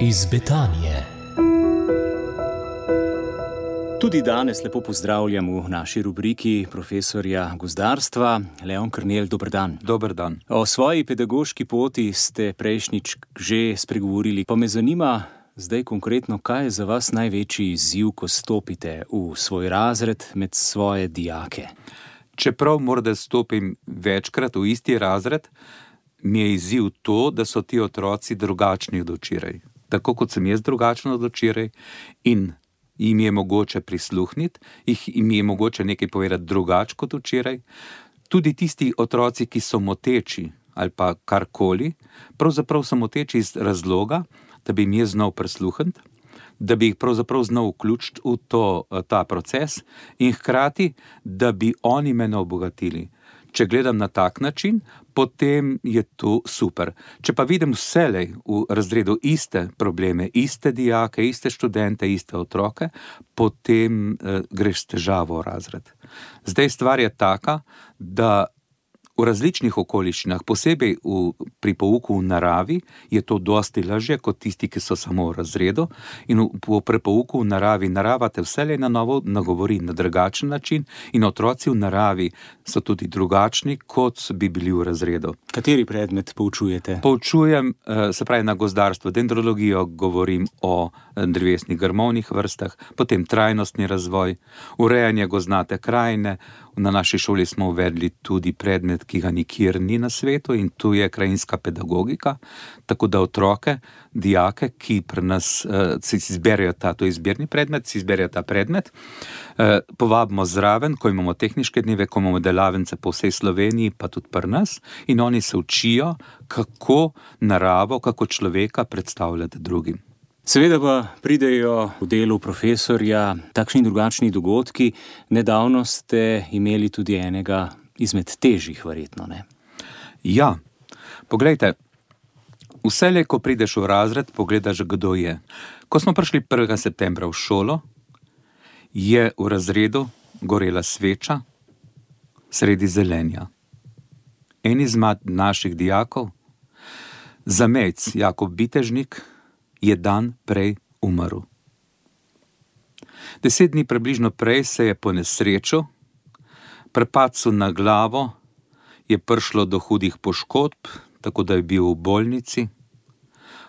iz Betanije. Tudi danes lepo pozdravljam v naši rubriki profesorja gozdarstva Leon Krnel. Dobr dan. Dober dan. O svoji pedagoški poti ste prejšnjič že spregovorili, pa me zanima zdaj konkretno, kaj je za vas največji izziv, ko stopite v svoj razred med svoje dijake. Čeprav morda stopim večkrat v isti razred, mi je izziv to, da so ti otroci drugačni od včeraj. Tako kot sem jaz drugačen od včeraj in jim je mogoče prisluhniti, jim je mogoče nekaj povedati drugače kot včeraj. Tudi tisti otroci, ki so moteči ali pa karkoli, pravzaprav so moteči iz razloga, da bi jim jaz znal prisluhniti, da bi jih pravzaprav znal vključiti v to, ta proces in hkrati, da bi oni mene obogatili. Če gledam na tak način, potem je to super. Če pa vidim vselej v razredu iste probleme, iste dijake, iste študente, iste otroke, potem eh, greš s težavo v razred. Zdaj stvar je taka, da v različnih okoliščinah, posebej v, pri pouku v naravi, je to dosti lažje kot tisti, ki so samo v razredu. In v, pri pouku v naravi narava te vselej na novo nagovori na drugačen način, in otroci v naravi so tudi drugačni, kot bi bili v razredu. Kateri predmet poučujete? Poučujem, eh, se pravi, na gozdarstvo, dendrologijo, govorim o eh, drevesnih grmovnih vrstah, potem trajnostni razvoj, urejanje goznate krajine. Na naši šoli smo uvedli tudi predmet, ki ga nikjer ni na svetu, in to je krajinska pedagogika. Tako da otroke, dijake, ki pri nas uh, si izberejo ta izbirni predmet, si izberejo ta predmet, uh, povabimo zraven, ko imamo tehničke dneve, ko imamo delavnice po vsej Sloveniji, pa tudi pri nas, in oni se učijo, kako naravo, kako človeka predstavljati drugim. Seveda pa pridejo v delu profesorja takšni drugačni dogodki. Nedavno ste imeli tudi enega izmed težjih, verjetno. Ne? Ja, poglejte, vse le, ko prideš v razred, pogledaš, kdo je. Ko smo prišli 1. septembra v šolo, je v razredu gorela sveča sredi zelenja. En izmed naših dijakov, zamec Jakob Bitežnik, je dan prej umrl. Deset dni približno prej se je po nesreču, prepadcu na glavo, je prišlo do hudih poškodb, tako da je bil v bolnici,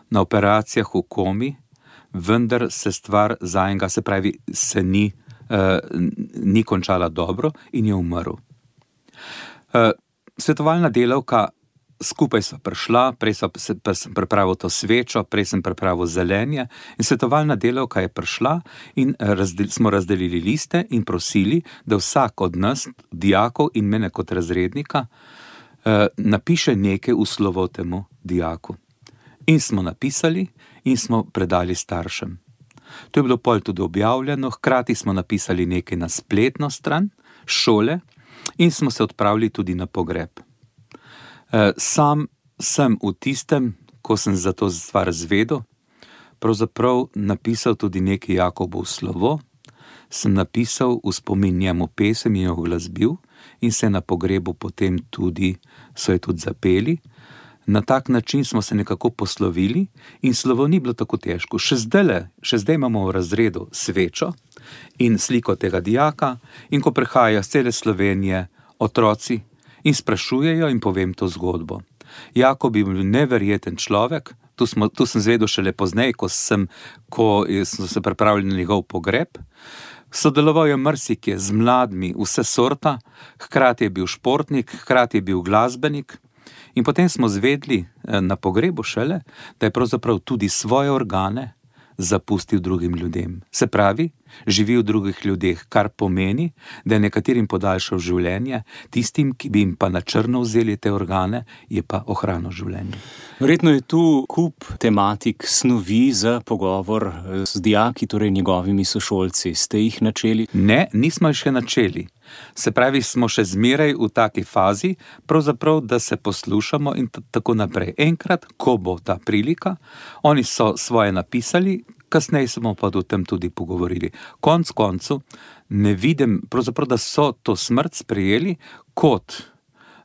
na operacijah v komi, vendar se stvar za enega, se pravi, se ni, uh, ni končala dobro in je umrl. Uh, svetovalna delavka skupaj sva prišla, prej sem pripravil to svečo, prej sem pripravil zelenje, in svetovalna delavka je prišla in razdel, smo razdelili liste in prosili, da vsak od nas, dijakov in mene kot razrednika, eh, napiše nekaj v slovo temu dijaku. In smo napisali in smo predali staršem. To je bilo pol tudi objavljeno, hkrati smo napisali nekaj na spletno stran šole in smo se odpravili tudi na pogreb. Eh, sam sem v tistem, ko sem za to stvar zvedel, pravzaprav napisal tudi nekaj Jakobov slovo, sem napisal v spomin njemu pesem in jo glasbil, in se na pogrebu potem tudi, so jo tudi zapeli. Na tak način smo se nekako poslovili, in slovo ni bilo tako težko. Še zdaj, še zdaj imamo v razredu svečo in sliko tega dijaka, in ko prihajajo z cele Slovenije otroci, in sprašujejo, in povem to zgodbo. Jakob je bil neverjeten človek, tu, smo, tu sem zvedel šele pozneje, ko, ko sem se pripravljal na njegov pogreb. Sodeloval je mrsike z mladimi, vse sorta, hkrati je bil športnik, hkrati je bil glasbenik. In potem smo zvedli eh, na pogrebu šele, da je pravzaprav tudi svoje organe zapustil drugim ljudem. Se pravi, živi v drugih ljudeh, kar pomeni, da je nekaterim podaljšal življenje, tistim, ki bi jim pa na črno vzeli te organe, je pa ohranil življenje. Verjetno je tu kup tematik, snovi za pogovor z dijaki, torej njegovimi sošolci. Ste jih načeli? Ne, nismo jih še načeli. Se pravi, smo še zmeraj v taki fazi, da se poslušamo in tako naprej. Enkrat, ko bo ta prilika, oni so svoje napisali, kasneje se bomo pa o tem tudi pogovorili. Konec koncev, ne vidim, da so to smrt sprejeli kot,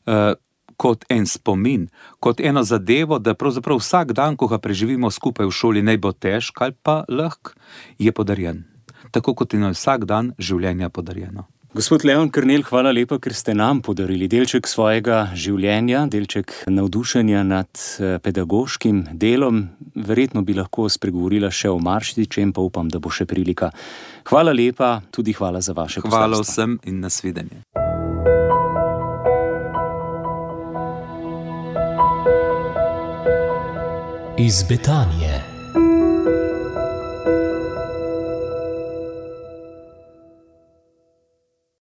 uh, kot en spomin, kot eno zadevo, da pravzaprav vsak dan, ko ga preživimo skupaj v šoli, naj bo težk ali pa lahk, je podarjen. Tako kot je na vsak dan življenja podarjeno. Gospod Leon Krnel, hvala lepa, ker ste nam podarili delček svojega življenja, delček navdušenja nad eh, pedagoškim delom. Verjetno bi lahko spregovorila še o marsičem, pa upam, da bo še prilika. Hvala lepa, tudi hvala za vaše poslušanje. Hvala vsem in nasvidenje. Iz Betanije.